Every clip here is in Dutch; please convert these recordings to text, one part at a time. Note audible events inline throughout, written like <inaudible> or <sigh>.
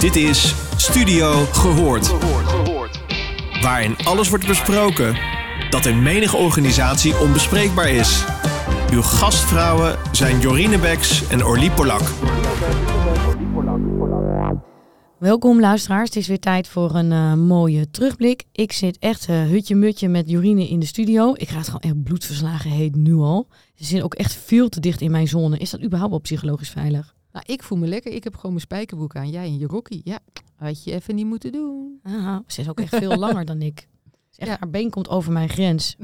Dit is Studio Gehoord. Waarin alles wordt besproken dat in menige organisatie onbespreekbaar is. Uw gastvrouwen zijn Jorine Beks en Orlie Polak. Welkom luisteraars, het is weer tijd voor een eh, mooie terugblik. Ik zit echt uh, hutje-mutje met Jorine in de studio. Ik ga het gewoon echt bloedverslagen heet nu al. Ze zit ook echt veel te dicht in mijn zone. Is dat überhaupt wel psychologisch veilig? Nou, ik voel me lekker. Ik heb gewoon mijn spijkerbroek aan. Jij in je rokkie. Ja, had je even niet moeten doen. Aha, ze is ook echt veel <laughs> langer dan ik. Echt, ja. Haar been komt over mijn grens.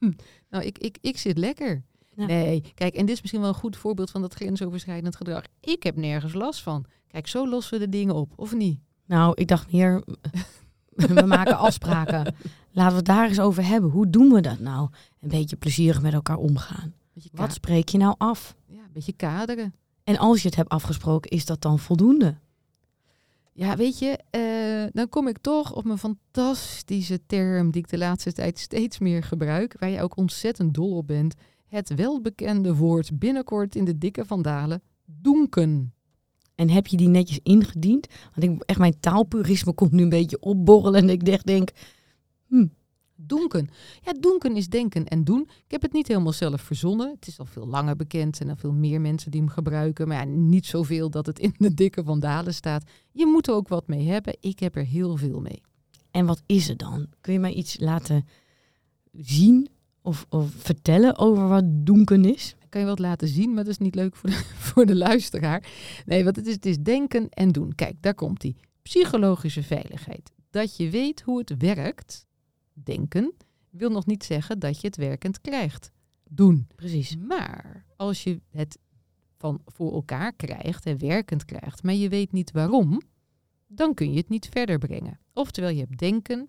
<laughs> nou, ik, ik, ik zit lekker. Ja. Nee, kijk, en dit is misschien wel een goed voorbeeld van dat grensoverschrijdend gedrag. Ik heb nergens last van. Kijk, zo lossen we de dingen op, of niet? Nou, ik dacht meer, <laughs> we maken afspraken. Laten we het daar eens over hebben. Hoe doen we dat nou? Een beetje plezierig met elkaar omgaan. Wat spreek je nou af? Ja, een beetje kaderen. En als je het hebt afgesproken, is dat dan voldoende? Ja, weet je, uh, dan kom ik toch op mijn fantastische term die ik de laatste tijd steeds meer gebruik, waar je ook ontzettend dol op bent. Het welbekende woord binnenkort in de dikke vandalen, doenken. En heb je die netjes ingediend? Want ik, echt mijn taalpurisme komt nu een beetje opborrelen en ik denk, denk hm, Doenken. Ja, doenken is denken en doen. Ik heb het niet helemaal zelf verzonnen. Het is al veel langer bekend en al veel meer mensen die hem gebruiken. Maar ja, niet zoveel dat het in de dikke vandalen staat. Je moet er ook wat mee hebben. Ik heb er heel veel mee. En wat is het dan? Kun je mij iets laten zien of, of vertellen over wat doenken is? Ik kan je wat laten zien, maar dat is niet leuk voor de, <laughs> voor de luisteraar. Nee, wat het is, het is denken en doen. Kijk, daar komt die Psychologische veiligheid. Dat je weet hoe het werkt denken wil nog niet zeggen dat je het werkend krijgt. Doen. Precies. Maar als je het van voor elkaar krijgt en werkend krijgt, maar je weet niet waarom, dan kun je het niet verder brengen. Oftewel, je hebt denken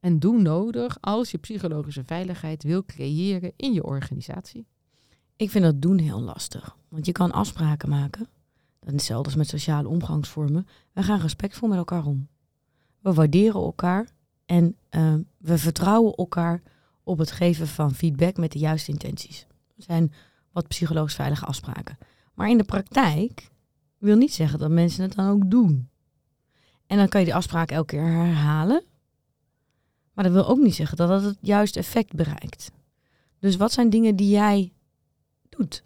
en doen nodig als je psychologische veiligheid wil creëren in je organisatie. Ik vind dat doen heel lastig, want je kan afspraken maken. Dat is hetzelfde als met sociale omgangsvormen. We gaan respectvol met elkaar om. We waarderen elkaar en uh, we vertrouwen elkaar op het geven van feedback met de juiste intenties. Dat zijn wat psychologisch veilige afspraken. Maar in de praktijk wil niet zeggen dat mensen het dan ook doen. En dan kan je die afspraak elke keer herhalen. Maar dat wil ook niet zeggen dat het het juiste effect bereikt. Dus wat zijn dingen die jij doet?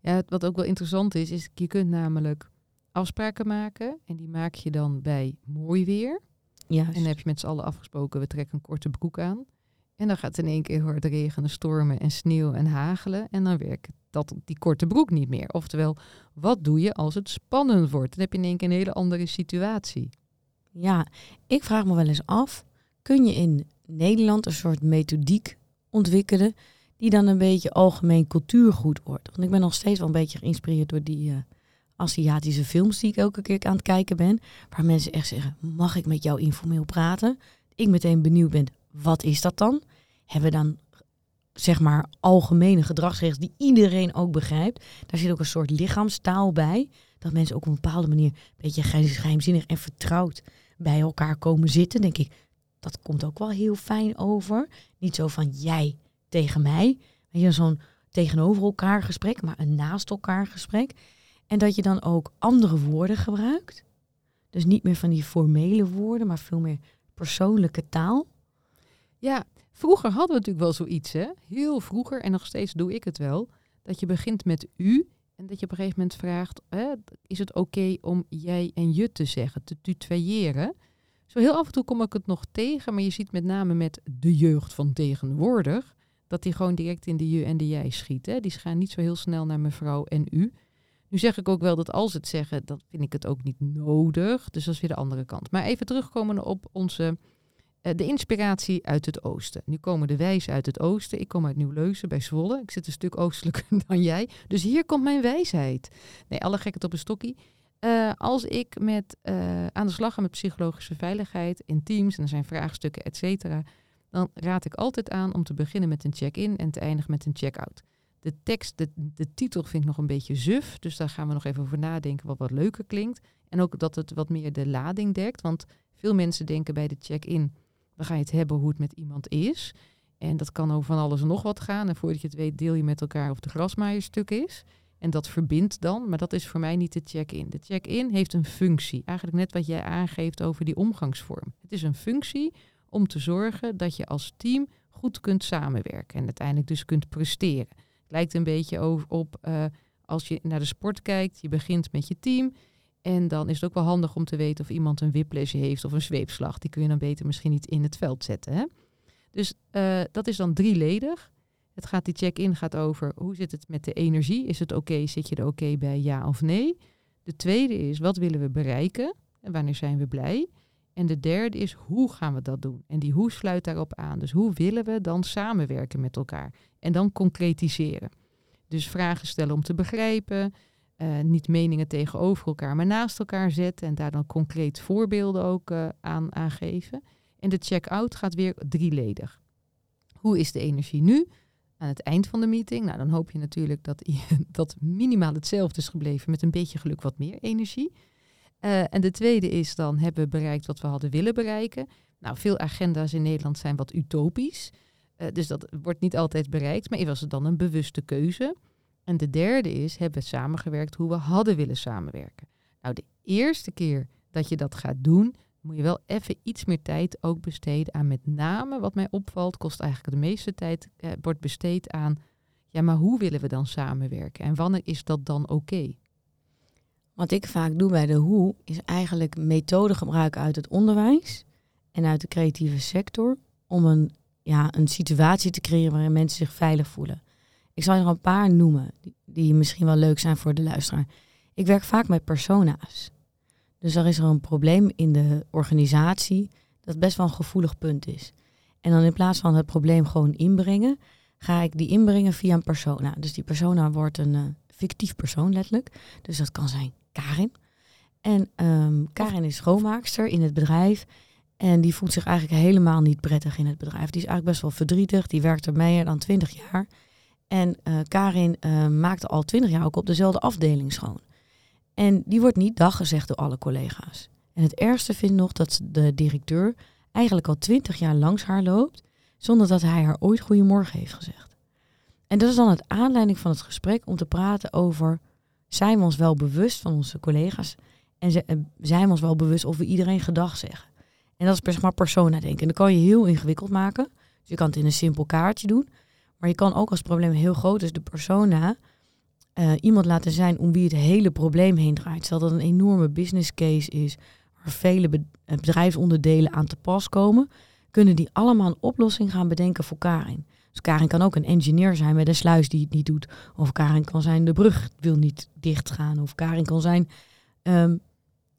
Ja, wat ook wel interessant is, is je kunt namelijk afspraken maken. En die maak je dan bij mooi weer. Juist. En dan heb je met z'n allen afgesproken, we trekken een korte broek aan. En dan gaat het in één keer hard regenen, stormen en sneeuw en hagelen. En dan werkt dat, die korte broek niet meer. Oftewel, wat doe je als het spannend wordt? Dan heb je in één keer een hele andere situatie. Ja, ik vraag me wel eens af, kun je in Nederland een soort methodiek ontwikkelen die dan een beetje algemeen cultuurgoed wordt? Want ik ben nog steeds wel een beetje geïnspireerd door die... Uh, Aziatische films die ik elke keer aan het kijken ben. Waar mensen echt zeggen, mag ik met jou informeel praten? Ik meteen benieuwd ben, wat is dat dan? Hebben we dan zeg maar algemene gedragsregels die iedereen ook begrijpt? Daar zit ook een soort lichaamstaal bij. Dat mensen ook op een bepaalde manier een beetje geheimzinnig en vertrouwd bij elkaar komen zitten. Denk ik, dat komt ook wel heel fijn over. Niet zo van jij tegen mij. Zo'n tegenover elkaar gesprek, maar een naast elkaar gesprek. En dat je dan ook andere woorden gebruikt. Dus niet meer van die formele woorden, maar veel meer persoonlijke taal. Ja, vroeger hadden we natuurlijk wel zoiets, hè? Heel vroeger, en nog steeds doe ik het wel. Dat je begint met u en dat je op een gegeven moment vraagt: hè, is het oké om jij en je te zeggen, te tutoyeren? Zo heel af en toe kom ik het nog tegen, maar je ziet met name met de jeugd van tegenwoordig dat die gewoon direct in de je en de jij schiet. Hè? Die gaan niet zo heel snel naar mevrouw en u. Nu zeg ik ook wel dat als het zeggen, dan vind ik het ook niet nodig. Dus dat is weer de andere kant. Maar even terugkomen op onze, uh, de inspiratie uit het oosten. Nu komen de wijzen uit het oosten. Ik kom uit Nieuw-Leuzen bij Zwolle. Ik zit een stuk oostelijker <laughs> dan jij. Dus hier komt mijn wijsheid. Nee, alle gekheid op een stokkie. Uh, als ik met, uh, aan de slag ga met psychologische veiligheid in teams, en er zijn vraagstukken, et cetera, dan raad ik altijd aan om te beginnen met een check-in en te eindigen met een check-out. De tekst, de, de titel vind ik nog een beetje suf. Dus daar gaan we nog even over nadenken wat wat leuker klinkt. En ook dat het wat meer de lading dekt. Want veel mensen denken bij de check-in, dan ga je het hebben hoe het met iemand is. En dat kan over van alles en nog wat gaan. En voordat je het weet, deel je met elkaar of de grasmaaier stuk is. En dat verbindt dan, maar dat is voor mij niet de check-in. De check-in heeft een functie. Eigenlijk net wat jij aangeeft over die omgangsvorm. Het is een functie om te zorgen dat je als team goed kunt samenwerken en uiteindelijk dus kunt presteren. Lijkt een beetje op uh, als je naar de sport kijkt, je begint met je team en dan is het ook wel handig om te weten of iemand een whiplash heeft of een zweepslag. Die kun je dan beter misschien niet in het veld zetten. Hè? Dus uh, dat is dan drieledig. Het gaat, die check-in gaat over hoe zit het met de energie? Is het oké? Zit je er oké bij ja of nee? De tweede is wat willen we bereiken en wanneer zijn we blij? En de derde is hoe gaan we dat doen? En die hoe sluit daarop aan. Dus hoe willen we dan samenwerken met elkaar? En dan concretiseren. Dus vragen stellen om te begrijpen. Uh, niet meningen tegenover elkaar, maar naast elkaar zetten. En daar dan concreet voorbeelden ook uh, aan, aan geven. En de check-out gaat weer drieledig. Hoe is de energie nu? Aan het eind van de meeting. Nou, dan hoop je natuurlijk dat <laughs> dat minimaal hetzelfde is gebleven met een beetje geluk wat meer energie. Uh, en de tweede is dan hebben we bereikt wat we hadden willen bereiken. Nou, veel agenda's in Nederland zijn wat utopisch. Uh, dus dat wordt niet altijd bereikt. Maar was het dan een bewuste keuze? En de derde is, hebben we samengewerkt hoe we hadden willen samenwerken? Nou, de eerste keer dat je dat gaat doen, moet je wel even iets meer tijd ook besteden aan met name, wat mij opvalt, kost eigenlijk de meeste tijd, eh, wordt besteed aan, ja, maar hoe willen we dan samenwerken? En wanneer is dat dan oké? Wat ik vaak doe bij de hoe, is eigenlijk methoden gebruiken uit het onderwijs en uit de creatieve sector om een, ja, een situatie te creëren waarin mensen zich veilig voelen. Ik zal er een paar noemen die, misschien wel leuk zijn voor de luisteraar. Ik werk vaak met persona's. Dus er is er een probleem in de organisatie dat best wel een gevoelig punt is. En dan in plaats van het probleem gewoon inbrengen, ga ik die inbrengen via een persona. Dus die persona wordt een uh, fictief persoon letterlijk. Dus dat kan zijn Karin. En um, Karin is schoonmaakster in het bedrijf. En die voelt zich eigenlijk helemaal niet prettig in het bedrijf. Die is eigenlijk best wel verdrietig. Die werkt er meer dan twintig jaar. En uh, Karin uh, maakte al twintig jaar ook op dezelfde afdeling schoon. En die wordt niet dag gezegd door alle collega's. En het ergste vindt nog dat de directeur eigenlijk al twintig jaar langs haar loopt, zonder dat hij haar ooit goedemorgen heeft gezegd. En dat is dan het aanleiding van het gesprek om te praten over, zijn we ons wel bewust van onze collega's en zijn we ons wel bewust of we iedereen gedag zeggen. En dat is zeg maar persona denken. En dat kan je heel ingewikkeld maken. Dus je kan het in een simpel kaartje doen. Maar je kan ook als het probleem heel groot is, de persona uh, iemand laten zijn om wie het hele probleem heen draait. Stel dat een enorme business case is, waar vele eh, bedrijfsonderdelen aan te pas komen, kunnen die allemaal een oplossing gaan bedenken voor Karin. Dus Karin kan ook een engineer zijn met een sluis die het niet doet. Of Karin kan zijn de brug wil niet dichtgaan. Of Karin kan zijn, um,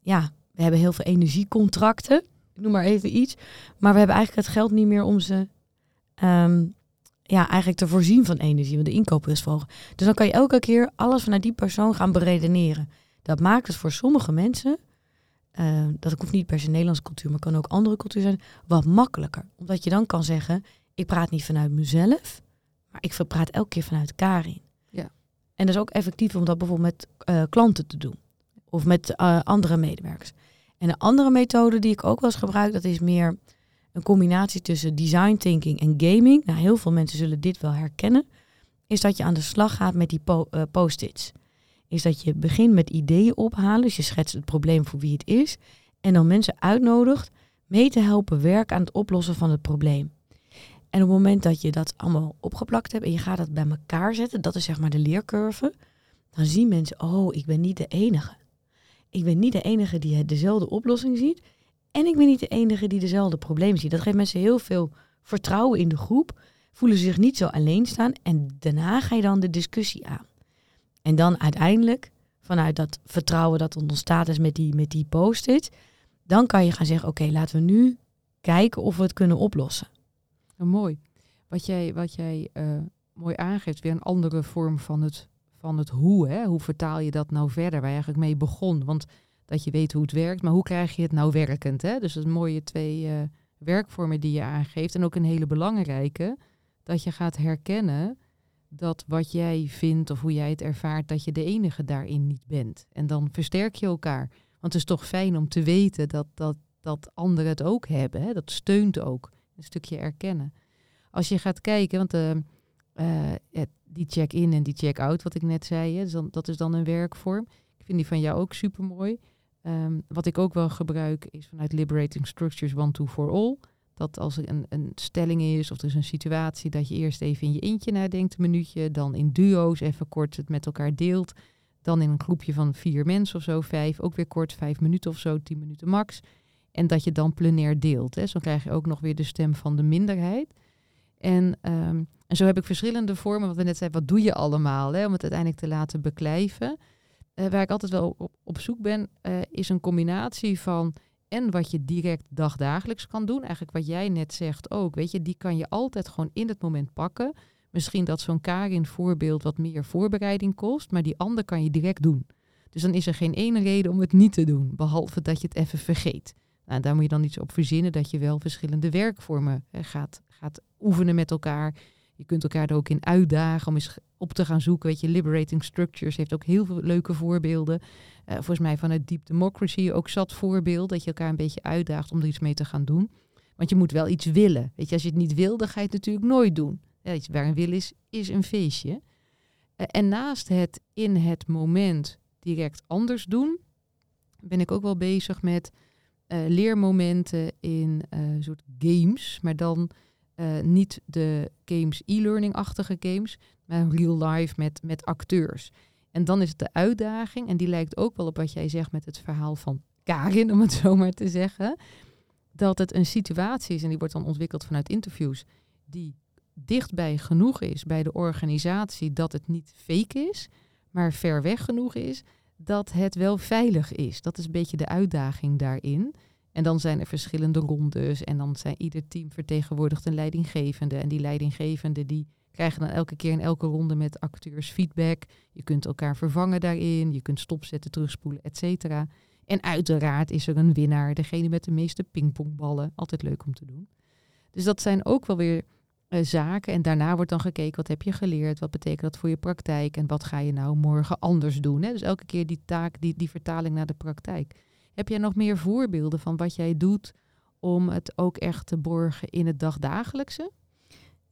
ja, we hebben heel veel energiecontracten. Noem maar even iets. Maar we hebben eigenlijk het geld niet meer om ze um, ja, eigenlijk te voorzien van energie, want de inkoop is volgen. Dus dan kan je elke keer alles vanuit die persoon gaan beredeneren. Dat maakt het voor sommige mensen, uh, dat hoeft niet per se Nederlandse cultuur, maar kan ook andere cultuur zijn, wat makkelijker. Omdat je dan kan zeggen, ik praat niet vanuit mezelf, maar ik praat elke keer vanuit Karin. Ja. En dat is ook effectief om dat bijvoorbeeld met uh, klanten te doen. Of met uh, andere medewerkers. En een andere methode die ik ook wel eens gebruik, dat is meer een combinatie tussen design thinking en gaming. Nou, heel veel mensen zullen dit wel herkennen. Is dat je aan de slag gaat met die po uh, post-its. Is dat je begint met ideeën ophalen. Dus je schetst het probleem voor wie het is. En dan mensen uitnodigt mee te helpen werken aan het oplossen van het probleem. En op het moment dat je dat allemaal opgeplakt hebt en je gaat dat bij elkaar zetten, dat is zeg maar de leercurve, dan zien mensen, oh, ik ben niet de enige. Ik ben niet de enige die dezelfde oplossing ziet. En ik ben niet de enige die dezelfde problemen ziet. Dat geeft mensen heel veel vertrouwen in de groep. Voelen zich niet zo alleen staan. En daarna ga je dan de discussie aan. En dan uiteindelijk, vanuit dat vertrouwen dat ontstaat is met die, met die post-it, dan kan je gaan zeggen, oké, laten we nu kijken of we het kunnen oplossen. Nou, mooi. Wat jij, wat jij uh, mooi aangeeft, weer een andere vorm van het, van het hoe. Hè? Hoe vertaal je dat nou verder, waar je eigenlijk mee begon? Want dat je weet hoe het werkt, maar hoe krijg je het nou werkend? Hè? Dus dat mooie twee uh, werkvormen die je aangeeft. En ook een hele belangrijke, dat je gaat herkennen dat wat jij vindt of hoe jij het ervaart, dat je de enige daarin niet bent. En dan versterk je elkaar. Want het is toch fijn om te weten dat, dat, dat anderen het ook hebben. Hè? Dat steunt ook. Een stukje erkennen. Als je gaat kijken, want uh, eh, die check-in en die check-out, wat ik net zei. Hè, dus dan, dat is dan een werkvorm. Ik vind die van jou ook super mooi. Ehm, wat ik ook wel gebruik is vanuit Liberating Structures One Two for All. Dat als er een, een stelling is of er is een situatie, dat je eerst even in je eentje nadenkt, een minuutje. Dan in duo's even kort het met elkaar deelt. Dan in een groepje van vier mensen of zo, vijf, ook weer kort, vijf minuten of zo, tien minuten max. En dat je dan plenair deelt. Hè. Zo krijg je ook nog weer de stem van de minderheid. En, ehm, en zo heb ik verschillende vormen, wat we net zeiden, wat doe je allemaal hè, om het uiteindelijk te laten beklijven. Uh, waar ik altijd wel op, op zoek ben, uh, is een combinatie van en wat je direct dagdagelijks kan doen. Eigenlijk wat jij net zegt ook, weet je, die kan je altijd gewoon in het moment pakken. Misschien dat zo'n Karin voorbeeld wat meer voorbereiding kost, maar die ander kan je direct doen. Dus dan is er geen ene reden om het niet te doen, behalve dat je het even vergeet. Nou, daar moet je dan iets op verzinnen dat je wel verschillende werkvormen gaat, gaat oefenen met elkaar. Je kunt elkaar er ook in uitdagen om eens op te gaan zoeken. Weet je, Liberating Structures heeft ook heel veel leuke voorbeelden. Uh, volgens mij vanuit Deep Democracy ook zat voorbeeld. Dat je elkaar een beetje uitdaagt om er iets mee te gaan doen. Want je moet wel iets willen. Weet je, als je het niet wil, dan ga je het natuurlijk nooit doen. Ja, waar een wil is, is een feestje. Uh, en naast het in het moment direct anders doen, ben ik ook wel bezig met leermomenten in soort games. Maar dan uh, niet de games e-learning-achtige games, maar real life met, met acteurs. En dan is het de uitdaging, en die lijkt ook wel op wat jij zegt met het verhaal van Karin, om het <laughs> zo maar te zeggen, dat het een situatie is, en die wordt dan ontwikkeld vanuit interviews, die dichtbij genoeg is bij de organisatie dat het niet fake is, maar ver weg genoeg is dat het wel veilig is. Dat is een beetje de uitdaging daarin. En dan zijn er verschillende rondes en dan zijn ieder team vertegenwoordigt een leidinggevende. En die leidinggevende die krijgen dan elke keer in elke ronde met acteurs feedback. Je kunt elkaar vervangen daarin, je kunt stopzetten, terugspoelen, et cetera. En uiteraard is er een winnaar, degene met de meeste pingpongballen. Altijd leuk om te doen. Dus dat zijn ook wel weer uh, zaken. En daarna wordt dan gekeken, wat heb je geleerd? Wat betekent dat voor je praktijk? En wat ga je nou morgen anders doen? Hè? Dus elke keer die taak, die, die vertaling naar de praktijk. Heb jij nog meer voorbeelden van wat jij doet om het ook echt te borgen in het dagdagelijkse?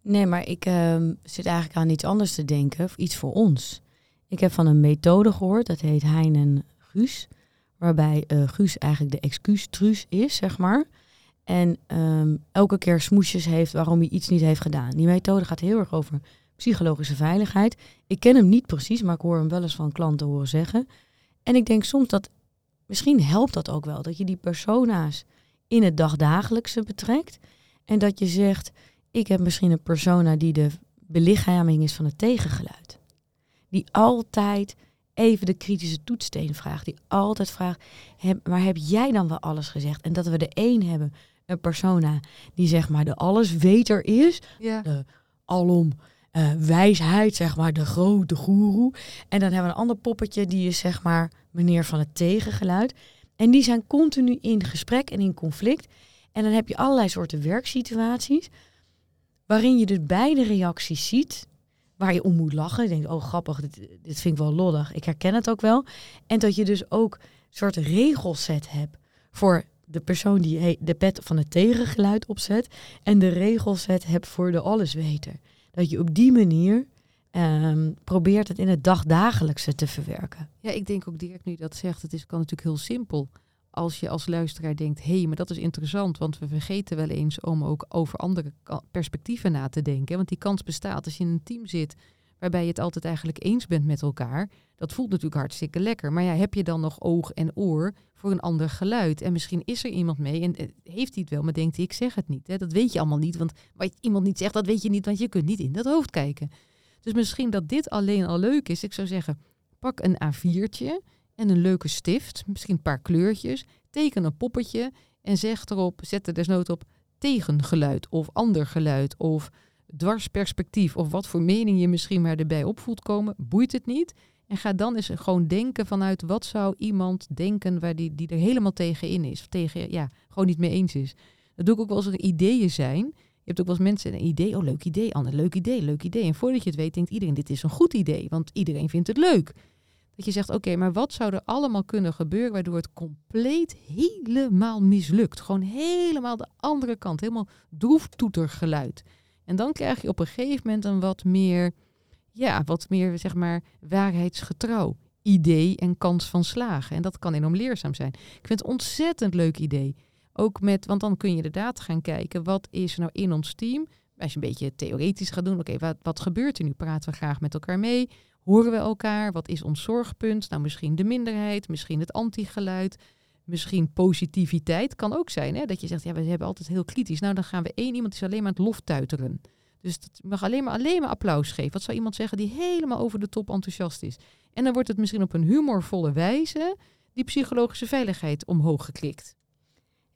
Nee, maar ik uh, zit eigenlijk aan iets anders te denken, iets voor ons. Ik heb van een methode gehoord, dat heet Hein en Guus. Waarbij uh, Guus eigenlijk de excuustruus is, zeg maar. En um, elke keer smoesjes heeft waarom hij iets niet heeft gedaan. Die methode gaat heel erg over psychologische veiligheid. Ik ken hem niet precies, maar ik hoor hem wel eens van klanten horen zeggen. En ik denk soms dat misschien helpt dat ook wel. Dat je die persona's in het dagdagelijkse betrekt. En dat je zegt, ik heb misschien een persona die de belichaming is van het tegengeluid. Die altijd even de kritische toetssteen vraagt. Die altijd vraagt, heb, maar heb jij dan wel alles gezegd? En dat we de een hebben, een persona die zeg maar de allesweter is. Ja. De alom uh, wijsheid, zeg maar de grote goeroe. En dan hebben we een ander poppetje die is zeg maar meneer van het tegengeluid. En die zijn continu in gesprek en in conflict. En dan heb je allerlei soorten werksituaties waarin je dus beide reacties ziet. Waar je om moet lachen. Je denkt, oh grappig, dit, dit vind ik wel lollig. Ik herken het ook wel. En dat je dus ook een soort regelset hebt voor de persoon die de pet van het tegengeluid opzet. En de regelset hebt voor de allesweter. Dat je op die manier um, probeert het in het dagdagelijkse te verwerken. Ja, ik denk ook direct nu dat zegt, het is, kan natuurlijk heel simpel. Als je als luisteraar denkt, hé, hey, maar dat is interessant, want we vergeten wel eens om ook over andere perspectieven na te denken. Want die kans bestaat als je in een team zit waarbij je het altijd eigenlijk eens bent met elkaar. Dat voelt natuurlijk hartstikke lekker. Maar ja, heb je dan nog oog en oor voor een ander geluid? En misschien is er iemand mee en eh, heeft hij het wel, maar denkt hij, ik zeg het niet. Hè? Dat weet je allemaal niet, want wat iemand niet zegt, dat weet je niet, want je kunt niet in dat hoofd kijken. Dus misschien dat dit alleen al leuk is. Ik zou zeggen, pak een A4'tje en een leuke stift, misschien een paar kleurtjes. Teken een poppetje en zeg erop, zet er desnoods op tegengeluid of ander geluid of dwarsperspectief of wat voor mening je misschien maar erbij op voelt komen. Boeit het niet. En ga dan eens gewoon denken vanuit wat zou iemand denken waar die, die er helemaal tegenin is. Of tegen, ja, gewoon niet mee eens is. Dat doe ik ook wel als er ideeën zijn je hebt ook wel eens mensen een idee, oh leuk idee, ander leuk idee, leuk idee. En voordat je het weet, denkt iedereen dit is een goed idee, want iedereen vindt het leuk. Dat je zegt, oké, maar wat zou er allemaal kunnen gebeuren waardoor het compleet helemaal mislukt? Gewoon helemaal de andere kant, helemaal droeftoetergeluid. En dan krijg je op een gegeven moment een wat meer, ja, wat meer zeg maar waarheidsgetrouw idee en kans van slagen. En dat kan enorm leerzaam zijn. Ik vind het een ontzettend leuk idee. Ook met, want dan kun je inderdaad gaan kijken, wat is nou in ons team? Als je een beetje theoretisch gaat doen, oké, wat, wat gebeurt er nu? Praten we graag met elkaar mee? Horen we elkaar? Wat is ons zorgpunt? Nou, misschien de minderheid, misschien het antigeluid, misschien positiviteit. Kan ook zijn hè? dat je zegt, ja, we hebben altijd heel kritisch. Nou, dan gaan we één iemand is alleen maar het loftuiteren. Dus dat mag alleen maar, alleen maar applaus geven. Wat zou iemand zeggen die helemaal over de top enthousiast is? En dan wordt het misschien op een humorvolle wijze die psychologische veiligheid omhoog geklikt.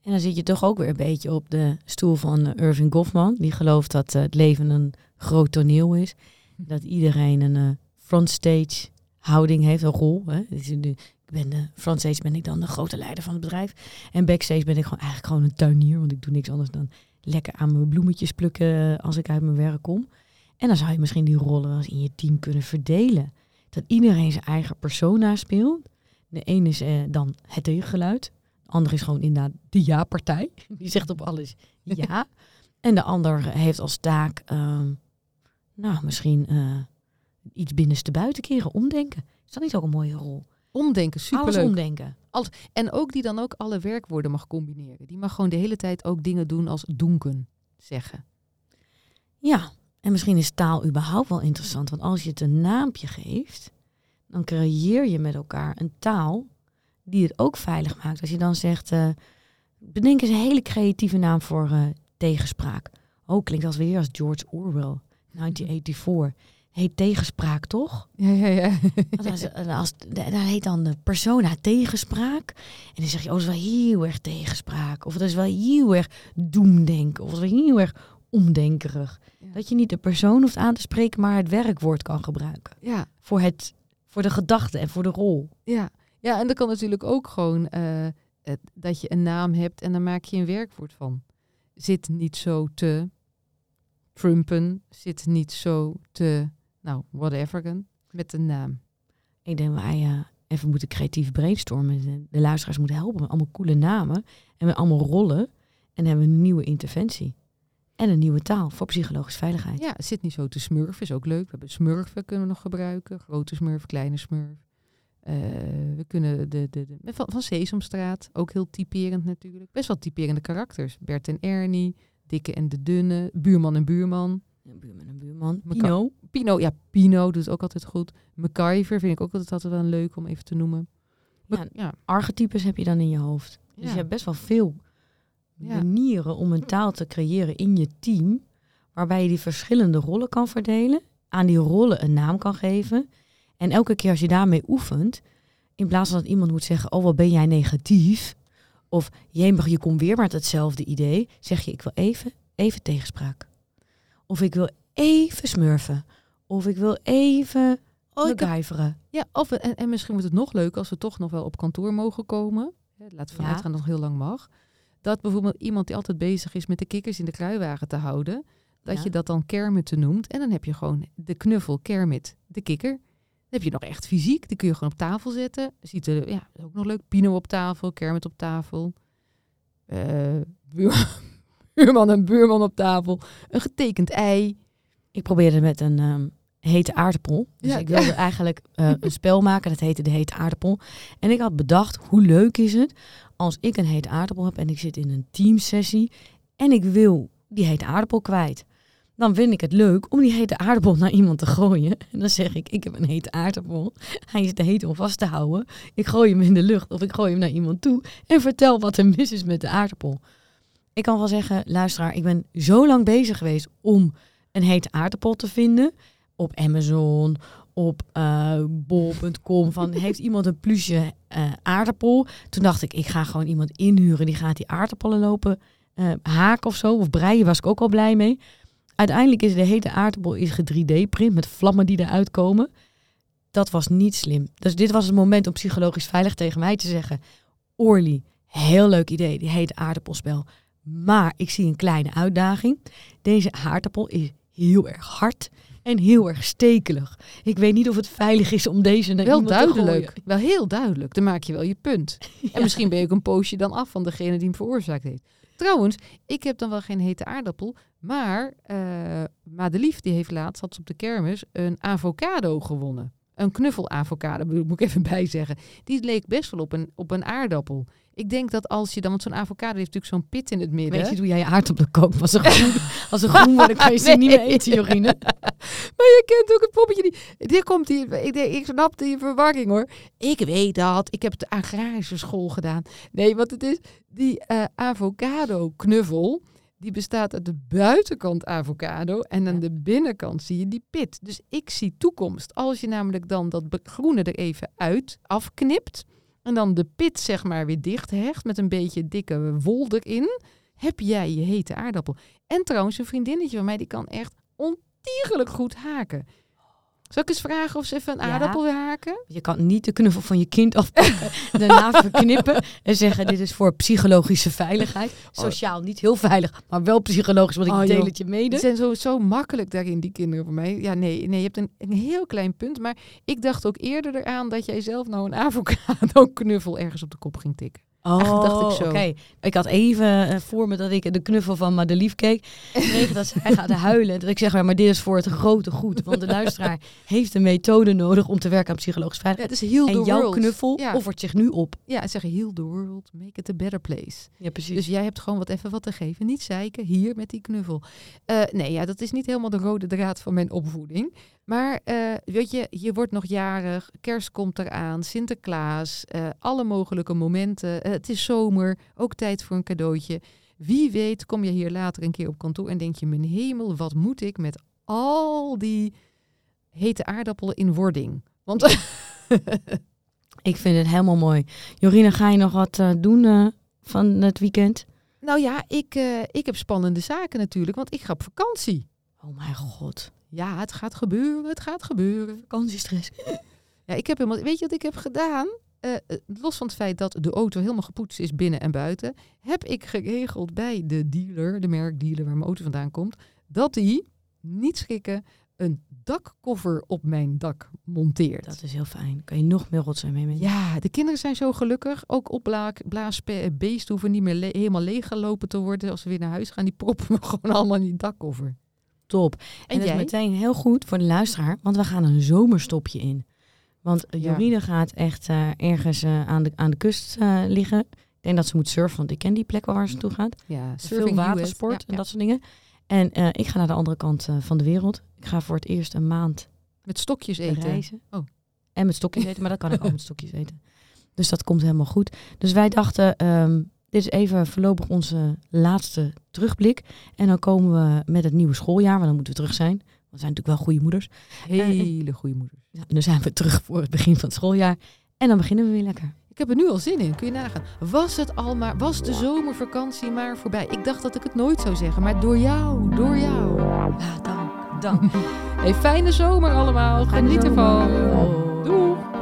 En dan zit je toch ook weer een beetje op de stoel van uh, Irving Goffman. Die gelooft dat uh, het leven een groot toneel is. Dat iedereen een uh, frontstage houding heeft, een rol. Hè. Dus, ik ben de frontstage ben ik dan de grote leider van het bedrijf. En backstage ben ik gewoon eigenlijk gewoon een tuinier. Want ik doe niks anders dan lekker aan mijn bloemetjes plukken als ik uit mijn werk kom. En dan zou je misschien die rollen in je team kunnen verdelen. Dat iedereen zijn eigen persona speelt. De ene is eh, dan het tegengeluid. De andere is gewoon inderdaad de ja-partij. <laughs> Die zegt op alles ja. <laughs> en de ander heeft als taak, uh, nou misschien uh, iets binnenste buiten keren, omdenken. Is dat niet ook een mooie rol? Omdenken, superleuk. Alles omdenken. En ook die dan ook alle werkwoorden mag combineren. Die mag gewoon de hele tijd ook dingen doen als donken zeggen. Ja, en misschien is taal überhaupt wel interessant. Want als je het een naampje geeft, dan creëer je met elkaar een taal die het ook veilig maakt. Als je dan zegt, uh, bedenk eens een hele creatieve naam voor uh, tegenspraak. Oh, klinkt als weer als George Orwell, 1984 heet tegenspraak, toch? Ja, ja, ja. Als, als, dat heet dan de persona tegenspraak. En dan zeg je, oh, dat is wel heel erg tegenspraak. Of dat is wel heel erg doemdenken. Of dat is wel heel erg omdenkerig. Ja. Dat je niet de persoon hoeft aan te spreken, maar het werkwoord kan gebruiken. Ja. Voor, het, voor de gedachte en voor de rol. Ja, ja en dat kan natuurlijk ook gewoon uh, het, dat je een naam hebt en dan maak je een werkwoord van. Zit niet zo te Trumpen, zit niet zo te nou, whatever, met een naam. Ik denk wij uh, even moeten creatief brainstormen. De luisteraars moeten helpen met allemaal coole namen en met allemaal rollen. En dan hebben we een nieuwe interventie. En een nieuwe taal voor psychologische veiligheid. Ja, het zit niet zo te smurfen, is ook leuk. We hebben smurfen kunnen we nog gebruiken. Grote smurf, kleine smurf. Uh, we kunnen de, de, de, van, van Sesamstraat, ook heel typerend natuurlijk. Best wel typerende karakters. Bert en Ernie, Dikke en de Dunne, Buurman en Buurman. Ja, buurman en buurman. Pino. Pino, ja, Pino doet ook altijd goed. MacGyver vind ik ook altijd, altijd wel leuk om even te noemen. Ja, ja. Archetypes heb je dan in je hoofd. Dus je hebt best wel veel manieren om een taal te creëren in je team. Waarbij je die verschillende rollen kan verdelen. Aan die rollen een naam kan geven. En elke keer als je daarmee oefent. In plaats van dat iemand moet zeggen, oh wat ben jij negatief. Of je, je komt weer met hetzelfde idee. Zeg je, ik wil even, even tegenspraak. Of ik wil even smurfen. Of ik wil even oh. Ja, of, en, en misschien wordt het nog leuker als we toch nog wel op kantoor mogen komen. Laat vanuit gaan ja. nog heel lang mag. Dat bijvoorbeeld iemand die altijd bezig is met de kikkers in de kruiwagen te houden. Dat ja. je dat dan Kermit noemt. En dan heb je gewoon de knuffel Kermit, de kikker. Dan heb je nog echt fysiek. Die kun je gewoon op tafel zetten. Ziet er ja, ook nog leuk. Pino op tafel, Kermit op tafel. <laughs> Uh, buurman en buurman op tafel. Een getekend ei. Ik probeerde met een um, hete aardappel. Dus ja. ik wilde <laughs> eigenlijk uh, een spel maken. Dat heette de hete aardappel. En ik had bedacht, hoe leuk is het als ik een hete aardappel heb en ik zit in een teamsessie en ik wil die hete aardappel kwijt. Dan vind ik het leuk om die hete aardappel naar iemand te gooien. En dan zeg ik, ik heb een hete aardappel. Hij is te heet om vast te houden. Ik gooi hem in de lucht of ik gooi hem naar iemand toe. En vertel wat er mis is met de aardappel. Ik kan wel zeggen, luisteraar, ik ben zo lang bezig geweest om een hete aardappel te vinden. Op Amazon, op uh, bol.com. Van <laughs> heeft iemand een plusje uh, aardappel? Toen dacht ik, ik ga gewoon iemand inhuren. Die gaat die aardappelen lopen uh, haken of zo. Of breien was ik ook al blij mee. Uiteindelijk is de hete aardappel is 3D-print met vlammen die eruit komen. Dat was niet slim. Dus dit was het moment om psychologisch veilig tegen mij te zeggen. Orly, heel leuk idee, die hete aardappelspel. Maar ik zie een kleine uitdaging. Deze aardappel is heel erg hard. En heel erg stekelig. Ik weet niet of het veilig is om deze naar Wel duidelijk. Wel heel duidelijk. Dan maak je wel je punt. <laughs> Ja. En misschien ben je ook een poosje dan af van degene die hem veroorzaakt heeft. Trouwens, ik heb dan wel geen hete aardappel. Maar eh Madelief die heeft laatst, had ze op de kermis, een avocado gewonnen. Een knuffelavocado, moet moet ik even <laughs> bijzeggen. Die leek best wel op een, op een aardappel. Ik denk dat als je dan, want zo'n avocado heeft natuurlijk zo'n pit in het midden. Weet je hoe jij je aardappelen kookt? Als ze groen, <laughs> als ze groen worden, kan je ze niet meer eten, Jorine. <laughs> Maar je kent ook het poppetje die... Hier komt die... Ik, ik snap die verwarring hoor. Ik weet dat. Ik heb de agrarische school gedaan. Nee, want het is die eh, avocado knuffel. Die bestaat uit de buitenkant avocado. En aan Ja. de binnenkant zie je die pit. Dus ik zie toekomst. Als je namelijk dan dat groene er even uit afknipt. En dan de pit zeg maar weer dicht hecht. Met een beetje dikke wol erin. Heb jij je hete aardappel. En trouwens, een vriendinnetje van mij die kan echt ontiegelijk goed haken. Zal ik eens vragen of ze even een Ja. aardappel wil haken? Je kan niet de knuffel van je kind afpakken, <laughs> daarna verknippen en zeggen dit is voor psychologische veiligheid. Sociaal niet heel veilig, maar wel psychologisch, want ik Oh, deel joh. het je mede. zijn zo, zo makkelijk daarin, die kinderen van mij. Ja, nee, nee je hebt een, een heel klein punt. Maar ik dacht ook eerder eraan dat jij zelf nou een avocado-knuffel ergens op de kop ging tikken. Oh, dacht ik zo. oké. Ik had even eh, voor me dat ik de knuffel van Madelief keek. Kreeg dat zij gaat huilen. Dat ik zeg, maar, maar dit is voor het grote goed. Want de luisteraar heeft een methode nodig om te werken aan psychologisch Ja, veiligheid. het is heel en jouw world. knuffel Ja. offert zich nu op. Ja, zeggen heal the world, make it a better place. Ja, precies. Dus jij hebt gewoon wat even wat te geven. Niet zeiken, hier met die knuffel. Eh, nee, ja, dat is niet helemaal de rode draad van mijn opvoeding. Maar eh, weet je, je wordt nog jarig, kerst komt eraan, Sinterklaas, eh, alle mogelijke momenten. Eh, het is zomer, ook tijd voor een cadeautje. Wie weet kom je hier later een keer op kantoor en denk je, mijn hemel, wat moet ik met al die hete aardappelen in wording? Want <laughs> Ik vind het helemaal mooi. Jorine, ga je nog wat doen van het weekend? nou ja, ik, ik heb spannende zaken natuurlijk, want ik ga op vakantie. Oh mijn god. Ja, het gaat gebeuren, het gaat gebeuren. Vakantiestress. <laughs> Ja, ik heb helemaal, weet je wat ik heb gedaan? Eh, eh, los van het feit dat de auto helemaal gepoetst is binnen en buiten, heb ik geregeld bij de dealer, de merkdealer waar mijn auto vandaan komt, dat die, niet schrikken, een dakkoffer op mijn dak monteert. Dat is heel fijn. Kan je nog meer rotzooi mee meenemen? Ja, de kinderen zijn zo gelukkig. Ook opblaasbeesten hoeven niet meer le- helemaal leeggelopen te worden als ze weer naar huis gaan. Die proppen we <laughs> gewoon allemaal in die dakkoffer. Top. En, En dat is meteen heel goed voor de luisteraar, want we gaan een zomerstopje in. Want eh, Ja. Jorine gaat echt eh, ergens eh, aan, de, aan de kust liggen. Ik denk dat ze moet surfen, want ik ken die plek wel waar ze naartoe gaat. Ja, Veel watersport en dat soort dingen. En ik ga naar de andere kant van de wereld. Ik ga voor het eerst een maand Met stokjes eten. reizen. Oh. En met stokjes eten, maar dat kan ik <laughs> ook met stokjes eten. Dus dat komt helemaal goed. Dus wij dachten, ehm, dit is even voorlopig onze laatste terugblik. En dan komen we met het nieuwe schooljaar, want dan moeten we terug zijn. Want we zijn natuurlijk wel goede moeders. Hele goede moeders. Ja, dan zijn we terug voor het begin van het schooljaar. En dan beginnen we weer lekker. Ik heb er nu al zin in, kun je nagaan. Was het al maar, was de zomervakantie maar voorbij? Ik dacht dat ik het nooit zou zeggen, maar door jou, door jou. Ja, dank. dank. <laughs> Hey, fijne zomer allemaal. Fijne Geniet ervan. Doei.